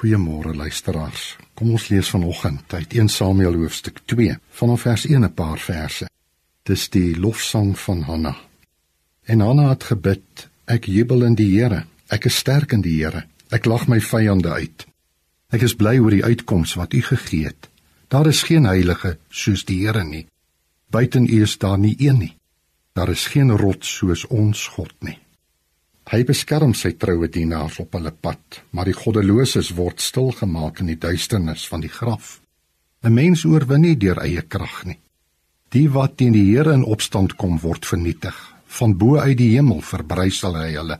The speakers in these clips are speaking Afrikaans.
Goeiemôre luisteraars. Kom ons lees vanoggend uit 1 Samuel hoofstuk 2 vanaf vers 1 'n paar verse. Dis die lofsang van Hanna. En Hanna het gebid: Ek jubel in die Here. Ek is sterk in die Here. Ek lag my vyande uit. Ek is bly oor die uitkoms wat U gegee het. Daar is geen heilige soos die Here nie. Buiten U is daar nie een nie. Daar is geen rots soos ons God nie. Hy beskerm sy troue dienaars op hulle pad, maar die goddeloses word stilgemaak in die duisternis van die graf. 'n Mens oorwin nie deur eie krag nie. Die wat teen die Here in opstand kom, word vernietig. Van bo uit die hemel verbrysel hy hulle.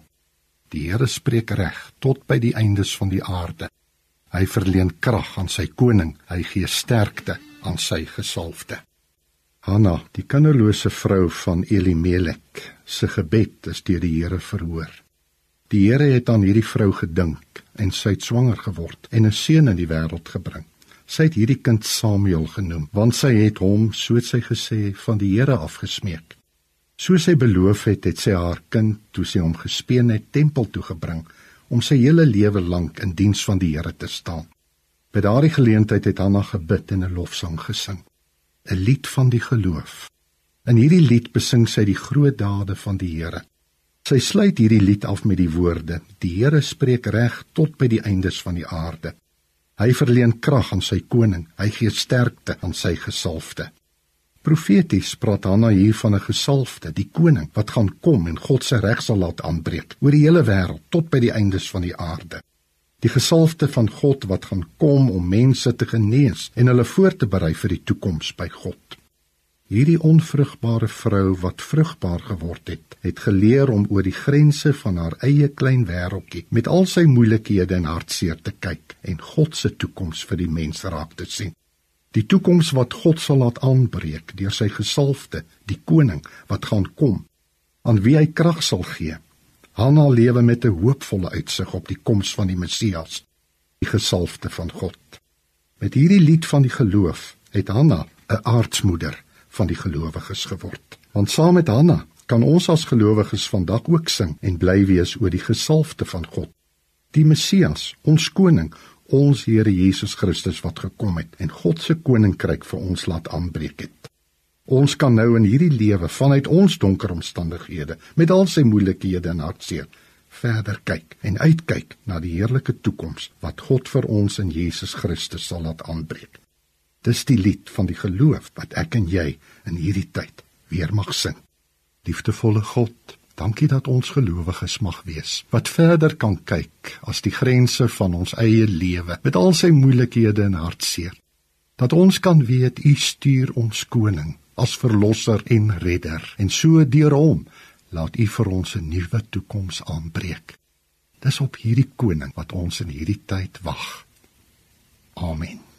Die Here spreek reg tot by die eindes van die aarde. Hy verleen krag aan sy koning, hy gee sterkte aan sy gesalfde. Hanna, die kinderlose vrou van Elimelek, se gebed is deur die Here verhoor. Die Here het aan hierdie vrou gedink en sy het swanger geword en 'n seun in die wêreld gebring. Sy het hierdie kind Samuel genoem, want sy het hom, soos sy gesê, van die Here afgesmeek. Soos sy beloof het, het sy haar kind, toe sy hom gespeen het, tempel toe gebring om sy hele lewe lank in diens van die Here te staan. By daardie geleentheid het Hanna gebid en 'n lofsang gesing. 'n lied van die geloof. In hierdie lied besing sy die groot dade van die Here. Sy sluit hierdie lied af met die woorde: Die Here spreek reg tot by die eindes van die aarde. Hy verleen krag aan sy koning, hy gee sterkte aan sy gesalfde. Profeties praat Hanna hier van 'n gesalfde, die koning wat gaan kom en God se reg sal laat aanbreek oor die hele wêreld tot by die eindes van die aarde die gesalfde van God wat gaan kom om mense te genees en hulle voor te berei vir die toekoms by God. Hierdie onvrugbare vrou wat vrugbaar geword het, het geleer om oor die grense van haar eie klein wêreldjie met al sy moeilikhede en hartseer te kyk en God se toekoms vir die mense raak te sien. Die toekoms wat God sal laat aanbreek deur sy gesalfde, die koning wat gaan kom, aan wie hy krag sal gee Hanna lewe met 'n hoopvolle uitsig op die koms van die Messias, die gesalfde van God. Met hierdie lied van die geloof het Hanna 'n aardsmoeder van die gelowiges geword. Want saam met Hanna kan ons as gelowiges vandag ook sing en bly wees oor die gesalfde van God, die Messias, ons koning, ons Here Jesus Christus wat gekom het en God se koninkryk vir ons laat aanbreek het. Ons kan nou in hierdie lewe vanuit ons donker omstandighede met al sy moeilikhede en hartseer verder kyk en uitkyk na die heerlike toekoms wat God vir ons in Jesus Christus sal laat aanbreek. Dis die lied van die geloof wat ek en jy in hierdie tyd weer mag sing. Liefdevolle God, dankie dat ons gelowiges mag wees wat verder kan kyk as die grense van ons eie lewe met al sy moeilikhede en hartseer. Dat ons kan weet U stuur ons koning as verlosser en redder en so deur hom laat u vir ons 'n nuwe toekoms aanbreek. Dis op hierdie koning wat ons in hierdie tyd wag. Amen.